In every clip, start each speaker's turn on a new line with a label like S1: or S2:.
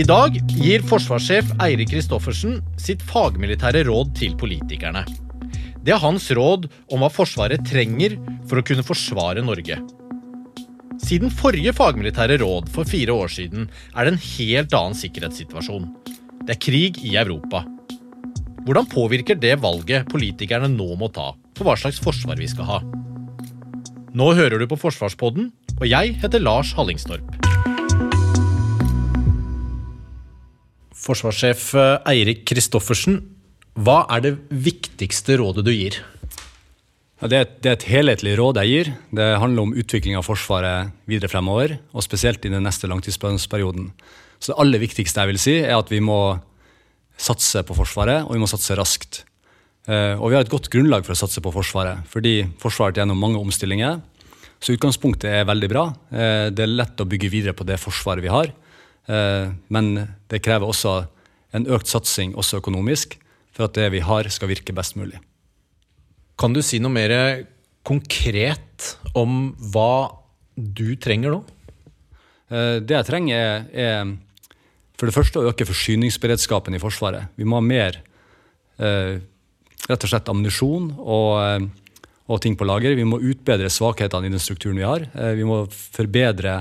S1: I dag gir forsvarssjef Eirik Kristoffersen sitt fagmilitære råd til politikerne. Det er hans råd om hva Forsvaret trenger for å kunne forsvare Norge. Siden forrige fagmilitære råd for fire år siden er det en helt annen sikkerhetssituasjon. Det er krig i Europa. Hvordan påvirker det valget politikerne nå må ta for hva slags forsvar vi skal ha? Nå hører du på Forsvarspodden, og jeg heter Lars Hallingstorp. Forsvarssjef eh, Eirik Kristoffersen, hva er det viktigste rådet du gir?
S2: Ja, det, er et, det, er et, helhetlig råd jeg gir. Det handler om utvikling av Forsvaret videre fremover, og spesielt i den neste langtidsperioden. Så det aller viktigste jeg vil si, er at vi må satse på Forsvaret, og vi må satse raskt. Eh, og vi har et godt grunnlag for å satse på Forsvaret, fordi Forsvaret er gjennom mange omstillinger. Så utgangspunktet er veldig bra. Eh, det er lett å bygge videre på det Forsvaret vi har. Eh, men det krever også en økt satsing, også økonomisk, for at det vi har, skal virke best mulig.
S1: Kan du si noe mer konkret om hva du trenger nå?
S2: Eh, det jeg trenger, er, for det første å øke forsyningsberedskapen i Forsvaret. Vi må ha mer eh, rett og slett ammunisjon og, og, ting på lager. Vi må utbedre svakhetene i den strukturen vi har. Vi må forbedre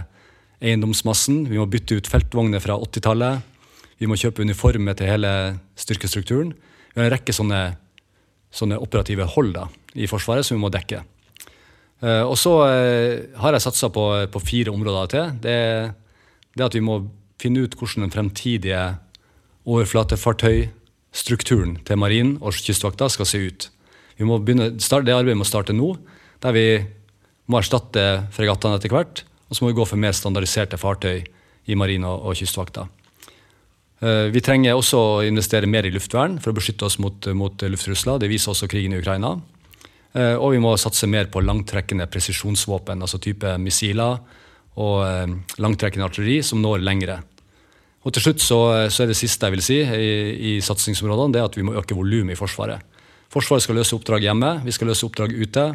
S2: eiendomsmassen. Vi må bytte ut feltvogner fra 80-tallet. Vi må kjøpe uniformer til hele styrkestrukturen. Vi har en rekke sånne, sånne operative hold da, i Forsvaret som vi må dekke. Uh, og så uh, har jeg satsa på, på, fire områder til. Det, det at vi må finne ut hvordan den fremtidige overflatefartøystrukturen til Marinen og Kystvakta skal se ut. Begynne, det arbeidet må starte nå, der vi må erstatte fregattene etter hvert. Og så må vi gå for mer standardiserte fartøy i marina og, kystvakta. Uh, vi trenger også å investere mer i luftvern for å beskytte oss mot, mot luftrusler. Det viser også krigen i Ukraina. Uh, og vi må satse mer på langtrekkende presisjonsvåpen, altså type missiler og uh, langtrekkende artilleri som når lengre. Og til slutt så, så, er det siste jeg vil si i, i satsingsområdene, det er at vi må øke volumet i Forsvaret. Forsvaret skal løse oppdrag hjemme, vi skal løse oppdrag ute.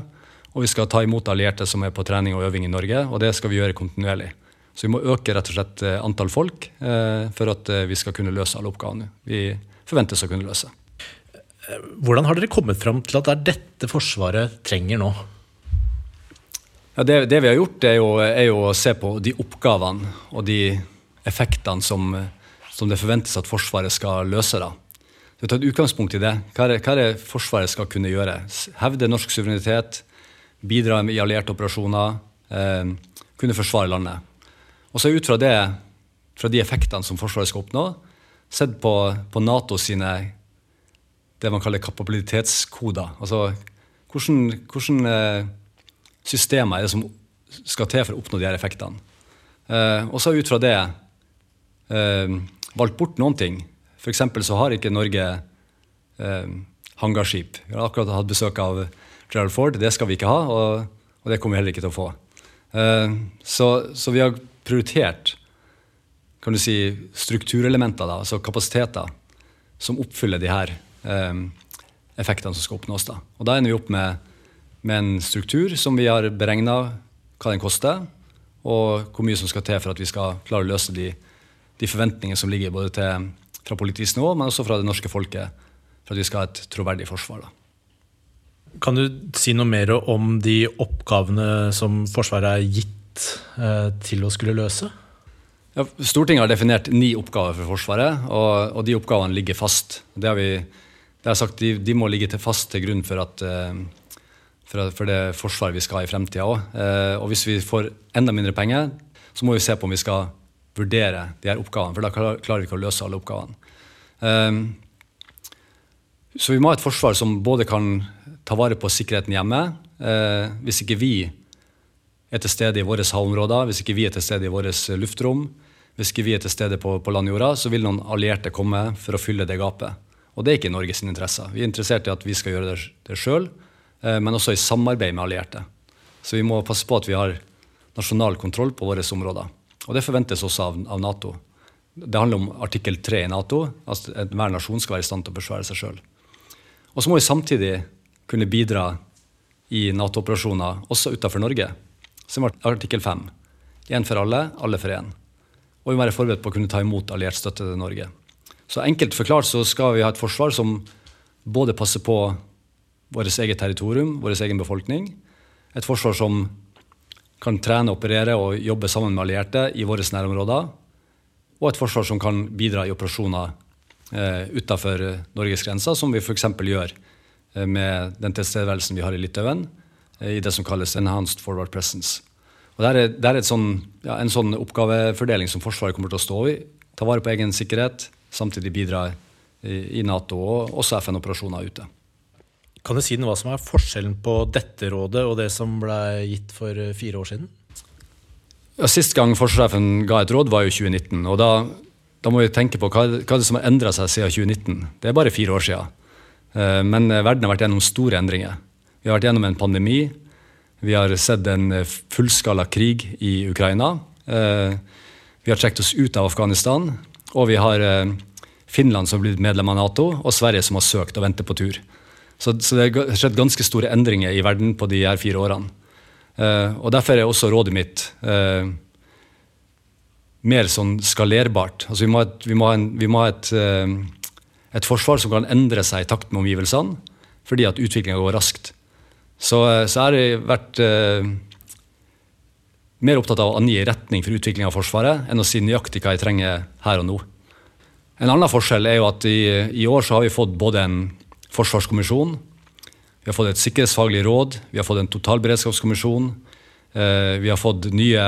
S2: Og vi skal ta imot allierte som er på trening og øving i Norge, og det skal vi gjøre kontinuerlig. Så vi må øke rett og slett eh, antall folk eh, for at eh, vi skal kunne løse alle oppgavene vi forventes å kunne løse.
S1: Hvordan har dere kommet fram til at det er dette Forsvaret trenger nå?
S2: Ja, det, det, vi har gjort, er jo, er jo, å se på de oppgavene og de effektene som, som det forventes at Forsvaret skal løse. da. Vi har tatt utgangspunkt i det. Hva er, hva er det Forsvaret skal kunne gjøre? Hevde norsk suverenitet, bidra i allierte operasjoner, eh, kunne forsvare landet. Og så ut fra det, fra de effektene som Forsvaret skal oppnå, sett på, på Nato sine det man kaller kapabilitetskoder. Altså hvordan, hvordan eh, systemer er det som skal til for å oppnå de her effektene. Eh, og så ut fra det valgt bort noen ting. F.eks. så har ikke Norge hangarskip. Vi har akkurat hatt besøk av Gerald Ford. Det skal vi ikke ha, og, og det kommer vi heller ikke til å få. Uh, så, så, vi har prioritert kan du si, strukturelementer, da, altså kapasiteter, som oppfyller de her um, effektene som skal oppnås. Da. Og da ender vi opp med, med en struktur som vi har beregna hva den koster, og hvor mye som skal til for at vi skal klare å løse de, de forventningene som ligger både til, fra politisk nivå, men også fra det norske folket, for at vi skal ha et troverdig forsvar. da.
S1: Kan du si noe mer om de oppgavene som Forsvaret er gitt eh, til å skulle løse?
S2: Ja, Stortinget har definert ni oppgaver for Forsvaret, og, og de oppgavene ligger fast. Det har vi det har sagt, de, de, må ligge til fast til grunn for, at, eh, for, for det forsvaret vi skal ha i fremtida òg. Eh, og hvis vi får enda mindre penger, så må vi se på om vi skal vurdere de her oppgavene, for da klarer vi ikke å løse alle oppgavene. Så vi må ha et forsvar som både kan ta vare på sikkerheten hjemme. Eh, hvis ikke vi er til stede i våre havområder, hvis ikke vi er til stede i vårt luftrom, hvis ikke vi er til stede på, på landjorda, så vil noen allierte komme for å fylle det gapet. Og det er ikke i Norges interesser. Vi er interessert i at vi skal gjøre det, det sjøl, eh, men også i samarbeid med allierte. Så vi må passe på at vi har nasjonal kontroll på våre områder. Og det forventes også av, av Nato. Det handler om artikkel 3 i Nato. at Hver nasjon skal være i stand til å besvære seg sjøl. Og så må vi samtidig kunne bidra i Nato-operasjoner også utenfor Norge, som var artikkel 5. Én for alle, alle for én. Og vi må være forberedt på å kunne ta imot alliert støtte til Norge. Så enkelt forklart så skal vi ha et forsvar som både passer på vårt eget territorium, vår egen befolkning. Et forsvar som kan trene, operere og jobbe sammen med allierte i våre nærområder. Og et forsvar som kan bidra i operasjoner eh, utenfor Norges grenser, som vi f.eks. gjør med den tilstedeværelsen vi har i Litauen, eh, i det som kalles Enhanced Forward Presence. Og Det er, det er sånn, ja, en sånn oppgavefordeling som Forsvaret kommer til å stå i. Ta vare på egen sikkerhet, samtidig bidra i, i Nato og også FN-operasjoner ute.
S1: Kan du si noe hva som er forskjellen på dette rådet og det som ble gitt for eh, fire år siden?
S2: Ja, Sist gang forsvarssjefen ga et råd, var jo 2019. og Da, da må vi tenke på hva, hva det som har endra seg siden 2019. Det er bare fire år siden. Eh, men eh, verden har vært gjennom store endringer. Vi har vært gjennom en pandemi. Vi har sett en fullskala krig i Ukraina. Vi har trukket oss ut av Afghanistan. Og vi har Finland som har blitt medlem av Nato, og Sverige som har søkt og venter på tur. Så, så, det har skjedd ganske store endringer i verden på de her fire årene. Og Derfor er også rådet mitt mer sånn skalerbart. Altså vi må vi må en, vi må ha et, et, forsvar som kan endre seg i takt med omgivelsene, fordi at utviklinga går raskt. Så, så har jeg vært mer opptatt av å angi retning for utvikling av Forsvaret enn å si nøyaktig hva jeg trenger her og nå. En annen forskjell er jo at i, i år så har vi fått både en forsvarskommisjon. Vi har fått et sikkerhetsfaglig råd, vi har fått en totalberedskapskommisjon. Eh, vi har fått nye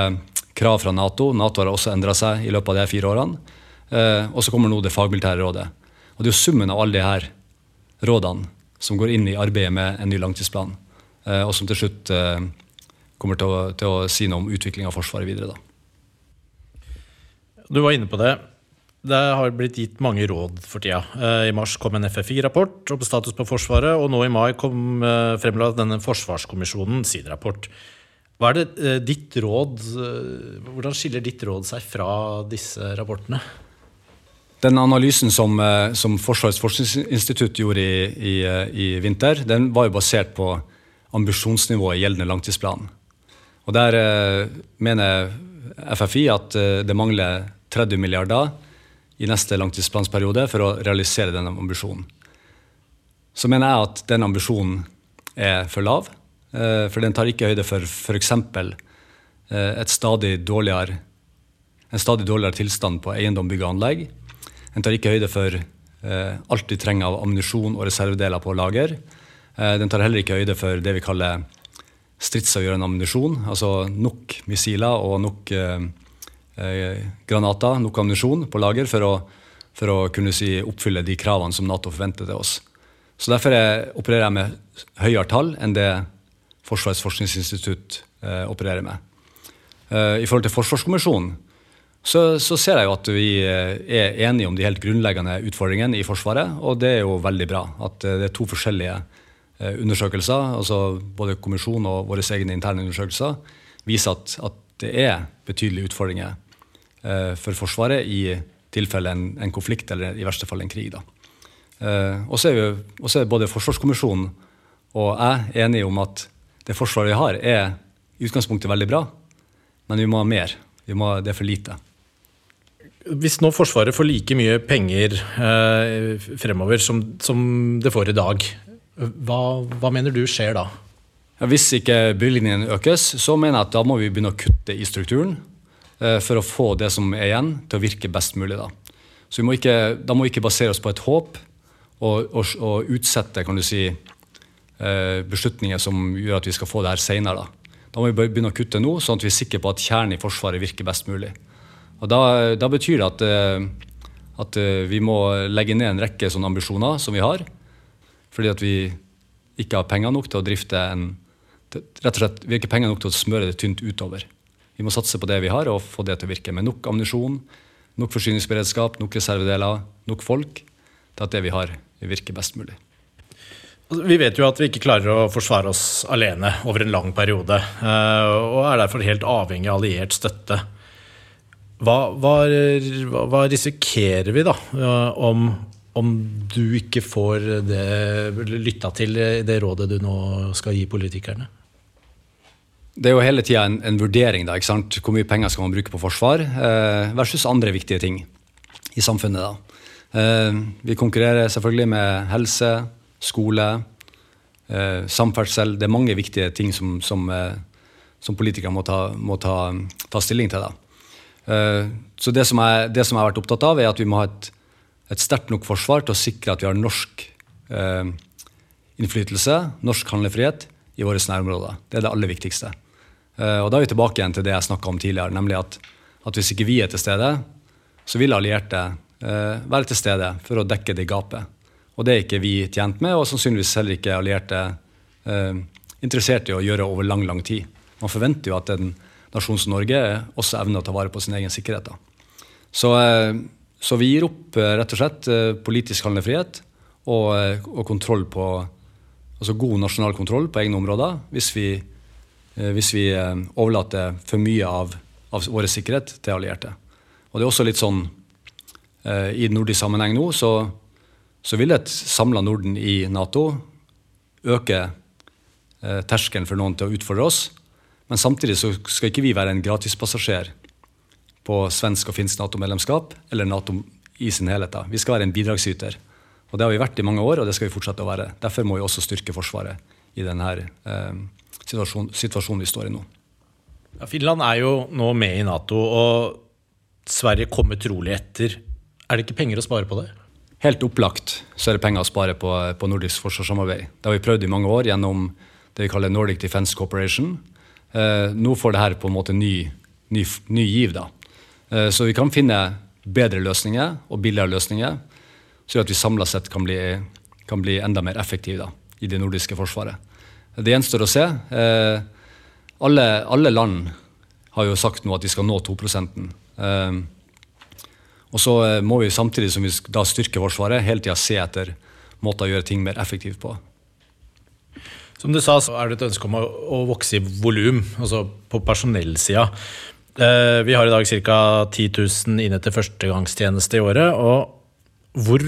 S2: krav fra Nato. Nato har også endra seg i løpet av de fire årene. Eh, og så kommer nå det fagmilitære rådet. Og Det er jo summen av alle de her rådene som går inn i arbeidet med en ny langtidsplan, eh, og som til slutt kommer til å, til å si noe om utvikling av Forsvaret videre. Da.
S1: Du var inne på det. Det har blitt gitt mange råd for tida. Eh, I mars kom en FFI-rapport om status på Forsvaret, og nå i mai kom eh, fremla denne Forsvarskommisjonen sin rapport. Hva er det eh, ditt råd, Hvordan skiller ditt råd seg fra disse rapportene?
S2: Den analysen som, som Forsvarets forskningsinstitutt gjorde i, i, i, vinter, den var jo basert på ambisjonsnivået i gjeldende langtidsplan. Og Der mener FFI at det mangler 30 milliarder i neste langtidsplansperiode for å realisere denne ambisjonen. Så mener jeg at den ambisjonen er for lav. Eh, for den tar ikke høyde for f.eks. Eh, en stadig dårligere tilstand på eiendom, bygg og anlegg. Den tar ikke høyde for eh, alt de trenger av ammunisjon og reservedeler på lager. Den tar heller ikke høyde for det vi kaller stridsavgjørende ammunisjon, altså nok missiler og nok Eh, granater, nok ammunisjon på lager for å, for å kunne si, oppfylle de kravene som Nato forventer til oss. Så Derfor jeg opererer jeg med høyere tall enn det Forsvarets forskningsinstitutt eh, opererer med. Eh, I forhold til Forsvarskommisjonen så, så, ser jeg jo at vi eh, er enige om de helt grunnleggende utfordringene i Forsvaret, og det er jo veldig bra. At eh, det er to forskjellige undersøkelser, altså både kommisjonen og våre egne interne undersøkelser, viser at, at det er betydelige utfordringer Eh, for Forsvaret i tilfelle en, en, konflikt eller i verste fall en krig. da. og så er, både Forsvarskommisjonen og jeg enige om at det Forsvaret vi har, er i utgangspunktet veldig bra, men vi må ha mer. Må, det er for lite.
S1: Hvis nå Forsvaret får like mye penger eh, fremover som, som, det får i dag, hva, hva mener du skjer da?
S2: Hvis ikke bevilgningene økes, så mener jeg at da må vi begynne å kutte i strukturen. Eh, for å få det som er igjen, til å virke best mulig. Da Så må ikke, da må vi ikke basere oss på et håp og, og, og utsette kan du si, eh, beslutninger som gjør at vi skal få det her seinere. Da. da må vi begynne å kutte nå, sånn at vi er sikre på at kjernen i Forsvaret virker best mulig. Og Da, da betyr det at, eh, at, vi må legge ned en rekke sånne ambisjoner som vi har, fordi at vi ikke har penger nok til å drifte en Rett og slett, Vi har ikke penger nok til å smøre det tynt utover. Vi må satse på det vi har, og få det til å virke. Med nok ammunisjon, nok forsyningsberedskap, nok reservedeler, nok folk til at det vi har, virker best mulig.
S1: Altså, vi vet jo at vi ikke klarer å forsvare oss alene over en lang periode, eh, og er derfor helt avhengig av alliert støtte. Hva, hva, hva risikerer vi da, om, om, du ikke får lytta til det rådet du nå skal gi politikerne?
S2: Det er jo hele tida en, en, vurdering. da, ikke sant? Hvor mye penger skal man bruke på forsvar eh, versus andre viktige ting i samfunnet. da. Eh, vi konkurrerer selvfølgelig med helse, skole, eh, samferdsel. Det er mange viktige ting som, som, eh, som politikere må, ta, må ta, ta, stilling til. da. Eh, så det som, jeg, det som, jeg, har vært opptatt av, er at vi må ha et, et sterkt nok forsvar til å sikre at vi har norsk eh, innflytelse, norsk handlefrihet, i våre nærområder. Det er det aller viktigste. Eh, og Da er vi tilbake igjen til det jeg snakka om tidligere, nemlig at, at, hvis ikke vi er til stede, så vil allierte eh, være til stede for å dekke det gapet. Og det er ikke vi tjent med, og sannsynligvis heller ikke allierte eh, interessert i å gjøre over lang, lang tid. Man forventer jo at en nasjon som Norge også evner å ta vare på sin egen sikkerhet. Så, eh, så, vi gir opp eh, rett og slett eh, politisk handlefrihet og, og, kontroll på altså god nasjonal kontroll på egne områder hvis vi, hvis vi overlater for mye av, av vår sikkerhet til allierte. Og det er også litt sånn i nordisk sammenheng nå, så så vil et samla Norden i Nato øke terskelen for noen til å utfordre oss. Men samtidig så skal ikke vi være en gratispassasjer på svensk og finsk Nato-medlemskap eller Nato i sin helhet. Da. Vi skal være en bidragsyter. Og Det har vi vært i mange år, og det skal vi fortsette å være. Derfor må vi også styrke Forsvaret i denne eh, situasjonen, situasjonen, vi står i nå.
S1: Ja, Finland er jo nå med i Nato, og Sverige kommer trolig etter. Er det ikke penger å spare på det?
S2: Helt opplagt så er det penger å spare på, på nordisk forsvarssamarbeid. Det har vi prøvd i mange år gjennom det vi kaller Nordic Defence Corporation. Eh, nå får det her på en måte ny, ny, ny giv. da. Eh, så vi kan finne bedre løsninger og billigere løsninger, så at vi samla sett kan bli, kan bli, enda mer effektive da, i det nordiske forsvaret. Det gjenstår å se. Eh, alle, alle, land har jo sagt nå at de skal nå 2 eh, og så må vi samtidig som vi da styrker Forsvaret, hele tida se etter måter å gjøre ting mer effektivt på.
S1: Som du sa, så er det et ønske om å, å vokse i volum, altså på personellsida. Eh, vi har i dag ca. 10 000 inne til førstegangstjeneste i året. og Hvor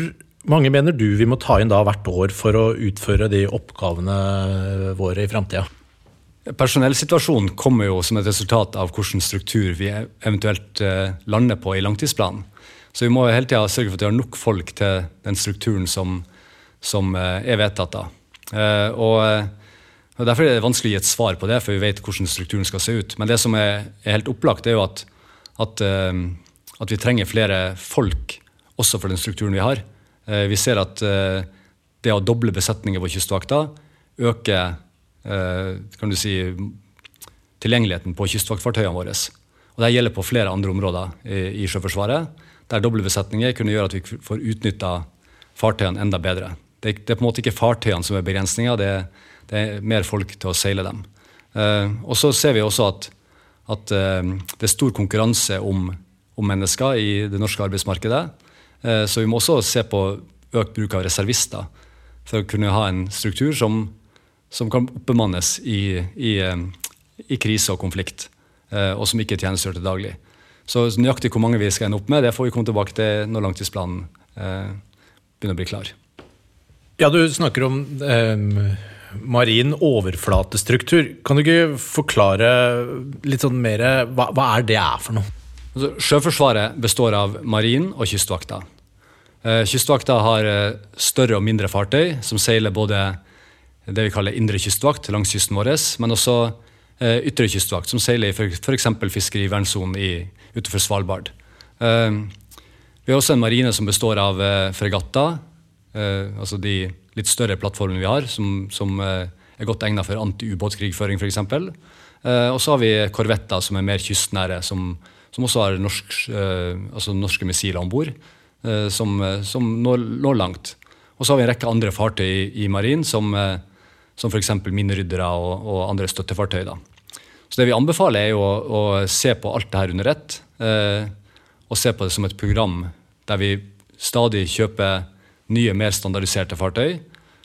S1: mange mener du vi må ta inn da hvert år for å utføre de oppgavene våre i framtida?
S2: Personellsituasjonen kommer jo som et resultat av hvilken struktur vi eventuelt eh, lander på i langtidsplanen. Så vi må jo hele tida sørge for at vi har nok folk til den strukturen som, som eh, er vedtatt. da. Eh, og, og, Derfor er det vanskelig å gi et svar på det, for vi vet hvordan strukturen skal se ut. Men det som er, helt opplagt, er jo at, at, eh, at, vi trenger flere folk også for den strukturen vi har. Vi ser at det å doble besetninger på Kystvakta øker kan du si, tilgjengeligheten på kystvaktfartøyene våre. Og Det gjelder på flere andre områder i, i Sjøforsvaret der doble besetninger kunne gjøre at vi får utnytta fartøyene enda bedre. Det, det, er på en måte ikke fartøyene som er begrensninga, det, det, er mer folk til å seile dem. Uh, og så ser vi også at, at uh, det er stor konkurranse om, om, mennesker i det norske arbeidsmarkedet. Uh, så vi må også se på økt bruk av reservister for å kunne ha en struktur som, som kan oppbemannes i, i, i, krise og konflikt, og som ikke tjenestegjør til daglig. Så nøyaktig hvor mange vi skal ende opp med, det får vi komme tilbake til når langtidsplanen begynner å bli klar.
S1: Ja, Du snakker om eh, marin overflatestruktur. Kan du ikke forklare litt sånn mer hva, hva er det er for noe?
S2: Altså, sjøforsvaret består av marin og kystvakta. Eh, kystvakta har eh, større og mindre fartøy som seiler både det vi kaller indre kystvakt langs kysten vår, men også eh, ytre kystvakt, som seiler i f.eks. fiskerivernssonen utenfor Svalbard. Eh, vi har også en marine som består av fregatter, eh, altså de litt større plattformene vi har, som, som er godt egnet for anti-ubåtkrigføring f.eks. Og så har vi korvetter som er mer kystnære, som, som også har norsk, altså norske missiler om bord, som, som når, når, langt. Og så har vi en rekke andre fartøy i, i marin, som, som f.eks. mineryddere og, og, andre støttefartøy. Da. Så det vi anbefaler, er jo å, å se på alt det her under ett. Eh, og se på det som et program der vi stadig kjøper nye, mer standardiserte fartøy.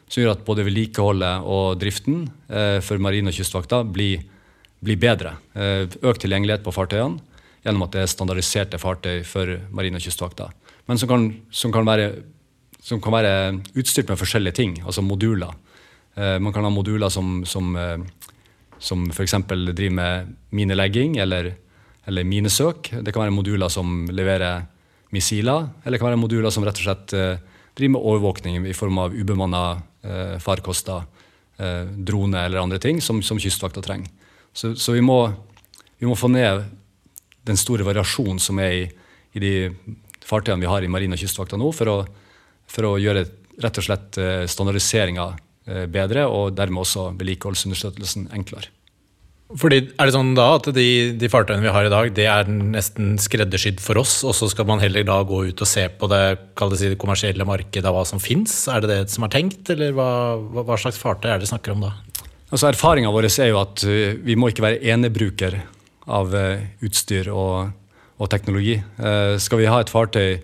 S2: Som gjør at både vedlikeholdet og driften eh, for marine og kystvakta blir, blir bedre. Eh, økt tilgjengelighet på fartøyene gjennom at det er standardiserte fartøy for marine og kystvakta. Men som kan, som kan, være, som kan være, utstyrt med forskjellige ting, altså moduler. Eh, man kan ha moduler som, som, eh, som f.eks. driver med minelegging eller, eller minesøk. Det kan være moduler som leverer missiler, eller det kan være moduler som rett og slett eh, driver med overvåkning i form av ubemanna eh, farkoster, eh, drone eller andre ting som, som kystvakta trenger. Så, så vi, må, vi, må, få ned den store variasjonen som er i, i de fartøyene vi har i marine og kystvakta nå, for å, for å, gjøre rett og slett eh, standardiseringa eh, bedre, og dermed også vedlikeholdsunderstøttelsen enklere.
S1: Fordi, er det sånn da at de, de, fartøyene vi har i dag, det er nesten skreddersydd for oss, og så skal man heller da gå ut og se på det, det, si, det kommersielle markedet av hva som fins? Er det det som er tenkt, eller hva, hva slags fartøy er det snakker om da?
S2: Altså Erfaringa vår er jo at eh, vi må ikke være enebruker av eh, utstyr og, og teknologi. Eh, skal vi ha et fartøy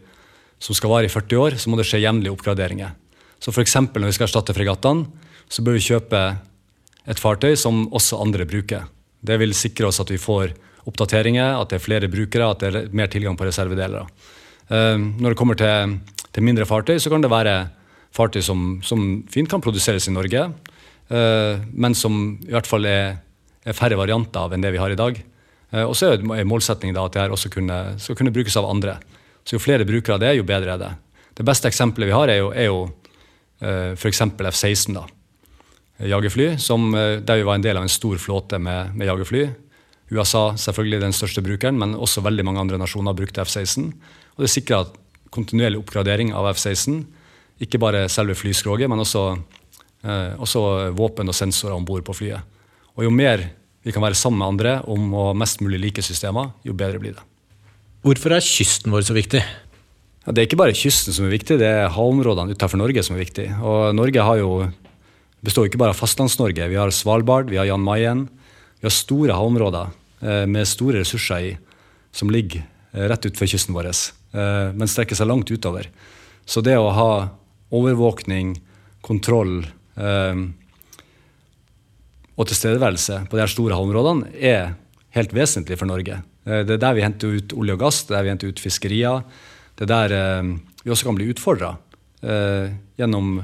S2: som skal vare i 40 år, så må det skje jevnlige oppgraderinger. Så f.eks. når vi skal erstatte fregattene, så bør vi kjøpe et fartøy som også andre bruker. Det vil sikre oss at vi får oppdateringer, at det er flere brukere, at det er mer tilgang på reservedeler. Uh, når det kommer til, til, mindre fartøy, så kan det være fartøy som, som fint kan produseres i Norge, uh, men som i hvert fall er, er, færre varianter av enn det vi har i dag. Uh, og så er målsettingen at det også kunne, skal kunne brukes av andre. Så jo flere brukere det, jo bedre er det. Det beste eksempelet vi har, er jo, er jo uh, f.eks. F-16. da jagerfly, som, eh, der vi var en del av en stor flåte med, med jagerfly. USA selvfølgelig den største brukeren, men også veldig mange andre nasjoner brukte F-16. Og Det sikra kontinuerlig oppgradering av F-16. Ikke bare selve flyskroget, men også, eh, også våpen og sensorer om bord på flyet. Og Jo mer vi kan være sammen med andre om å mest mulig like systemer, jo bedre blir det.
S1: Hvorfor er kysten vår så viktig?
S2: Ja, det er ikke bare kysten som er viktig, det er havområdene utenfor Norge som er viktig. Og Norge har jo består ikke bare av Fastlands-Norge. Vi har Svalbard, vi har Jan Mayen. Vi har store havområder eh, med store ressurser i, som ligger eh, rett utenfor kysten vår, eh, men strekker seg langt utover. Så det å ha overvåkning, kontroll og tilstedeværelse på de store havområdene er helt vesentlig for Norge. Det er der vi henter ut olje og gass, det er der vi henter ut fiskerier. Det er der vi også kan bli utfordra gjennom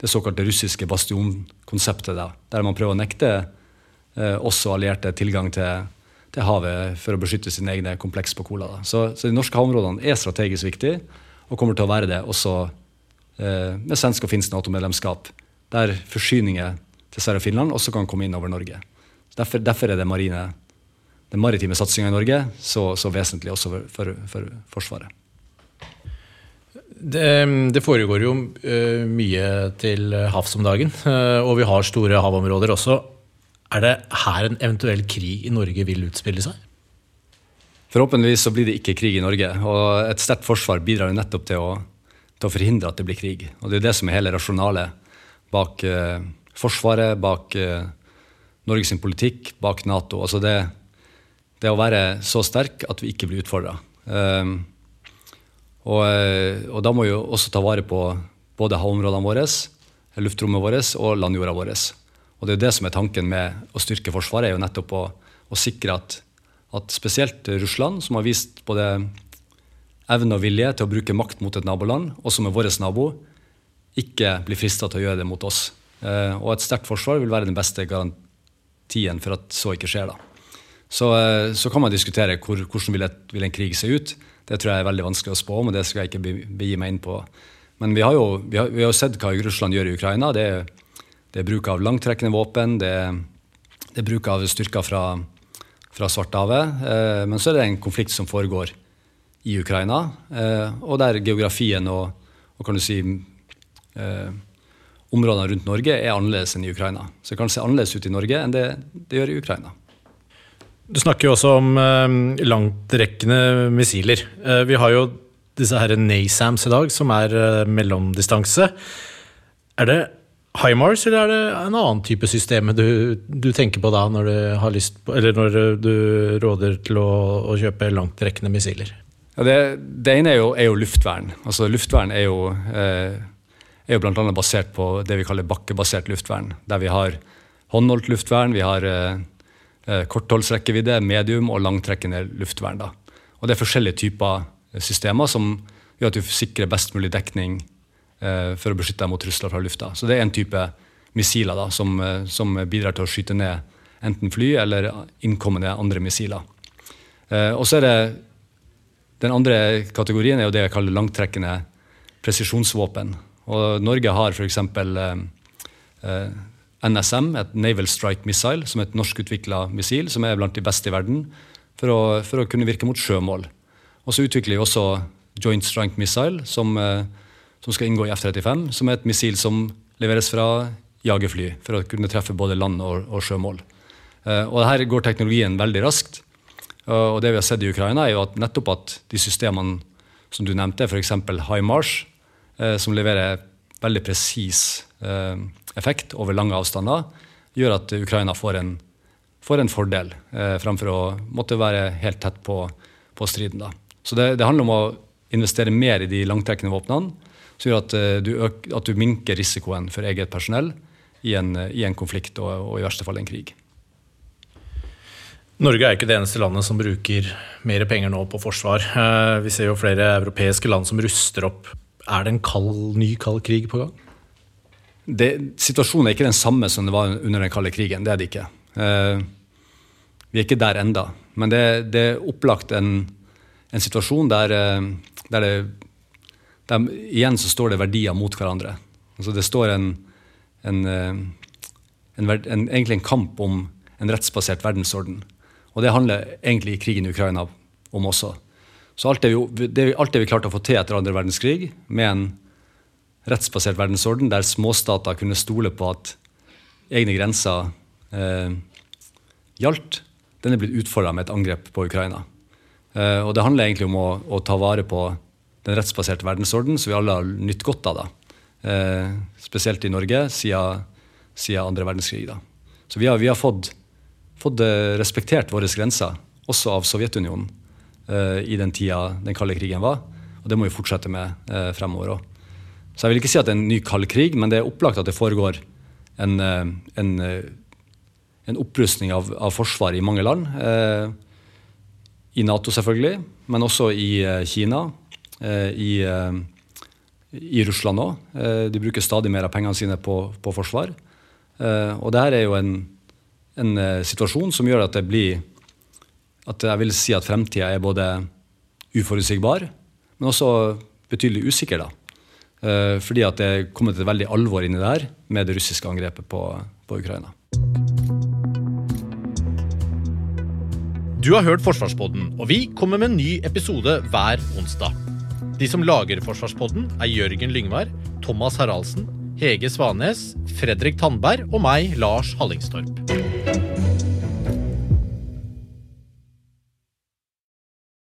S2: det såkalte russiske bastionkonseptet, der, der man prøver å nekte eh, også allierte tilgang til, til, havet for å beskytte sine egne kompleks på Kola. Så, så, de norske havområdene er strategisk viktige, og kommer til å være det også eh, med svensk og finsk Nato-medlemskap, der forsyninger til Sverige og Finland også kan komme inn over Norge. Derfor, derfor er det marine, den maritime satsinga i Norge så, så, vesentlig også for, for, for Forsvaret.
S1: Det, det, foregår jo uh, mye til havs om dagen, uh, og vi har store havområder også. Er det her en eventuell krig i Norge vil utspille seg?
S2: Forhåpentligvis så blir det ikke krig i Norge. Og et sterkt forsvar bidrar jo nettopp til å, til å, forhindre at det blir krig. Og det er det som er hele rasjonalet bak eh, Forsvaret, bak Norges politikk, bak Nato. Altså det, det, å være så sterk at vi ikke blir utfordra. Uh, og, eh, og, da må vi også ta vare på både havområdene våre, luftrommet vårt og landjorda vår. Og det er det som er tanken med å styrke Forsvaret, er jo nettopp å, å sikre at, at, spesielt Russland, som har vist både evne og vilje til å bruke makt mot et naboland, og som er vår nabo, ikke blir frista til å gjøre det mot oss. Eh, og et sterkt forsvar vil være den beste garantien for at så ikke skjer. da. Så, eh, så kan man diskutere hvor, hvordan vil, et, vil en krig se ut. Det tror jeg er veldig vanskelig å spå, men det skal jeg ikke begi meg inn på. Men vi har jo vi har, vi har sett hva Russland gjør i Ukraina. Det det er bruk av langtrekkende våpen, det det er bruk av styrker fra, fra Svartehavet. Eh, men så er det en konflikt som foregår i Ukraina, eh, og der geografien og, og kan du si eh, områdene rundt Norge er annerledes enn i Ukraina. Så det kan se annerledes ut i Norge enn det det gjør i Ukraina.
S1: Du snakker jo også om eh, langtrekkende missiler. Eh, vi har jo disse her NASAMS i dag, som er eh, mellomdistanse. Er det HIMARS, eller er det en annen type system du, du, tenker på da, når du, på, når du råder til å, å kjøpe langtrekkende missiler?
S2: Ja, det, det, ene er jo, er jo, luftvern. Altså Luftvern er jo eh, er jo bl.a. basert på det vi kaller bakkebasert luftvern. Der vi har håndholdt luftvern, vi har eh kortholdsrekkevidde, medium og langtrekkende luftvern. Da. Og det er forskjellige typer systemer som gjør at du sikrer best mulig dekning eh, for å beskytte deg mot trusler fra lufta. Så det er en type missiler da, som, eh, som, bidrar til å skyte ned enten fly eller innkommende andre missiler. Eh, og så er det Den andre kategorien er jo det jeg kaller langtrekkende presisjonsvåpen. Og Norge har f.eks. Eh, eh, NSM, et Naval Strike Missile, som er et norskutvikla missil som er blant de beste i verden for å, for å kunne virke mot sjømål. Og så utvikler vi også Joint Strike Missile, som, eh, som skal inngå i F-35, som er et missil som leveres fra jagerfly for å kunne treffe både land og, og sjømål. Eh, og her går teknologien veldig raskt. Og det vi har sett i Ukraina, er jo at nettopp at de systemene som du nevnte, f.eks. HIMARS, eh, som leverer veldig presis eh, effekt over lange avstander, gjør at Ukraina får en, får en fordel eh, fremfor å måtte være helt tett på, på striden. Da. Så det, det, handler om å investere mer i de langtrekkende våpnene, som gjør at, du, øk, at du minker risikoen for eget personell i en, i en konflikt og, og, i verste fall en krig.
S1: Norge er ikke det eneste landet som bruker mer penger nå på forsvar. Vi ser jo flere europeiske land som ruster opp er det en kald, ny kald krig på gang?
S2: Det, situasjonen er ikke den samme som det var under den kalde krigen. Det er det ikke. Eh, vi er ikke der enda. Men det, det er opplagt en, en situasjon der, eh, der, det, der, Igjen så står det verdier mot hverandre. Altså det står en, en, eh, en, egentlig en kamp om en rettsbasert verdensorden. Og det handler egentlig krigen i Ukraina om også. Så alt det, vi, det, alt det vi klarte å få til etter andre verdenskrig, med en rettsbasert verdensorden der småstater kunne stole på at egne grenser eh, gjaldt, den er blitt utfordra med et angrep på Ukraina. Eh, og det handler egentlig om å, å, ta vare på den rettsbaserte verdensorden, som vi alle har nytt godt av. da. Eh, spesielt i Norge siden, siden andre verdenskrig. da. Så vi har, vi har fått, fått eh, respektert våre grenser, også av Sovjetunionen. Eh, i den tida den kalde krigen var. Og det må vi fortsette med uh, fremover òg. Så jeg vil ikke si at det er en ny kald krig, men det er opplagt at det foregår en, uh, en, en opprustning av, av Forsvaret i mange land. I Nato, selvfølgelig, men også i Kina. I, i Russland òg. De bruker stadig mer av pengene sine på, på forsvar. Og det her er jo en, en situasjon som gjør at det blir at jeg vil si at fremtida er både uforutsigbar, men også betydelig usikker. da. Eh, fordi at det er kommet et veldig alvor inn i det her med det russiske angrepet på, på Ukraina.
S1: Du har hørt Forsvarspodden, og vi kommer med en ny episode hver onsdag. De som lager Forsvarspodden, er Jørgen Lyngvar, Thomas Haraldsen, Hege Svanes, Fredrik Tandberg og meg, Lars Hallingstorp.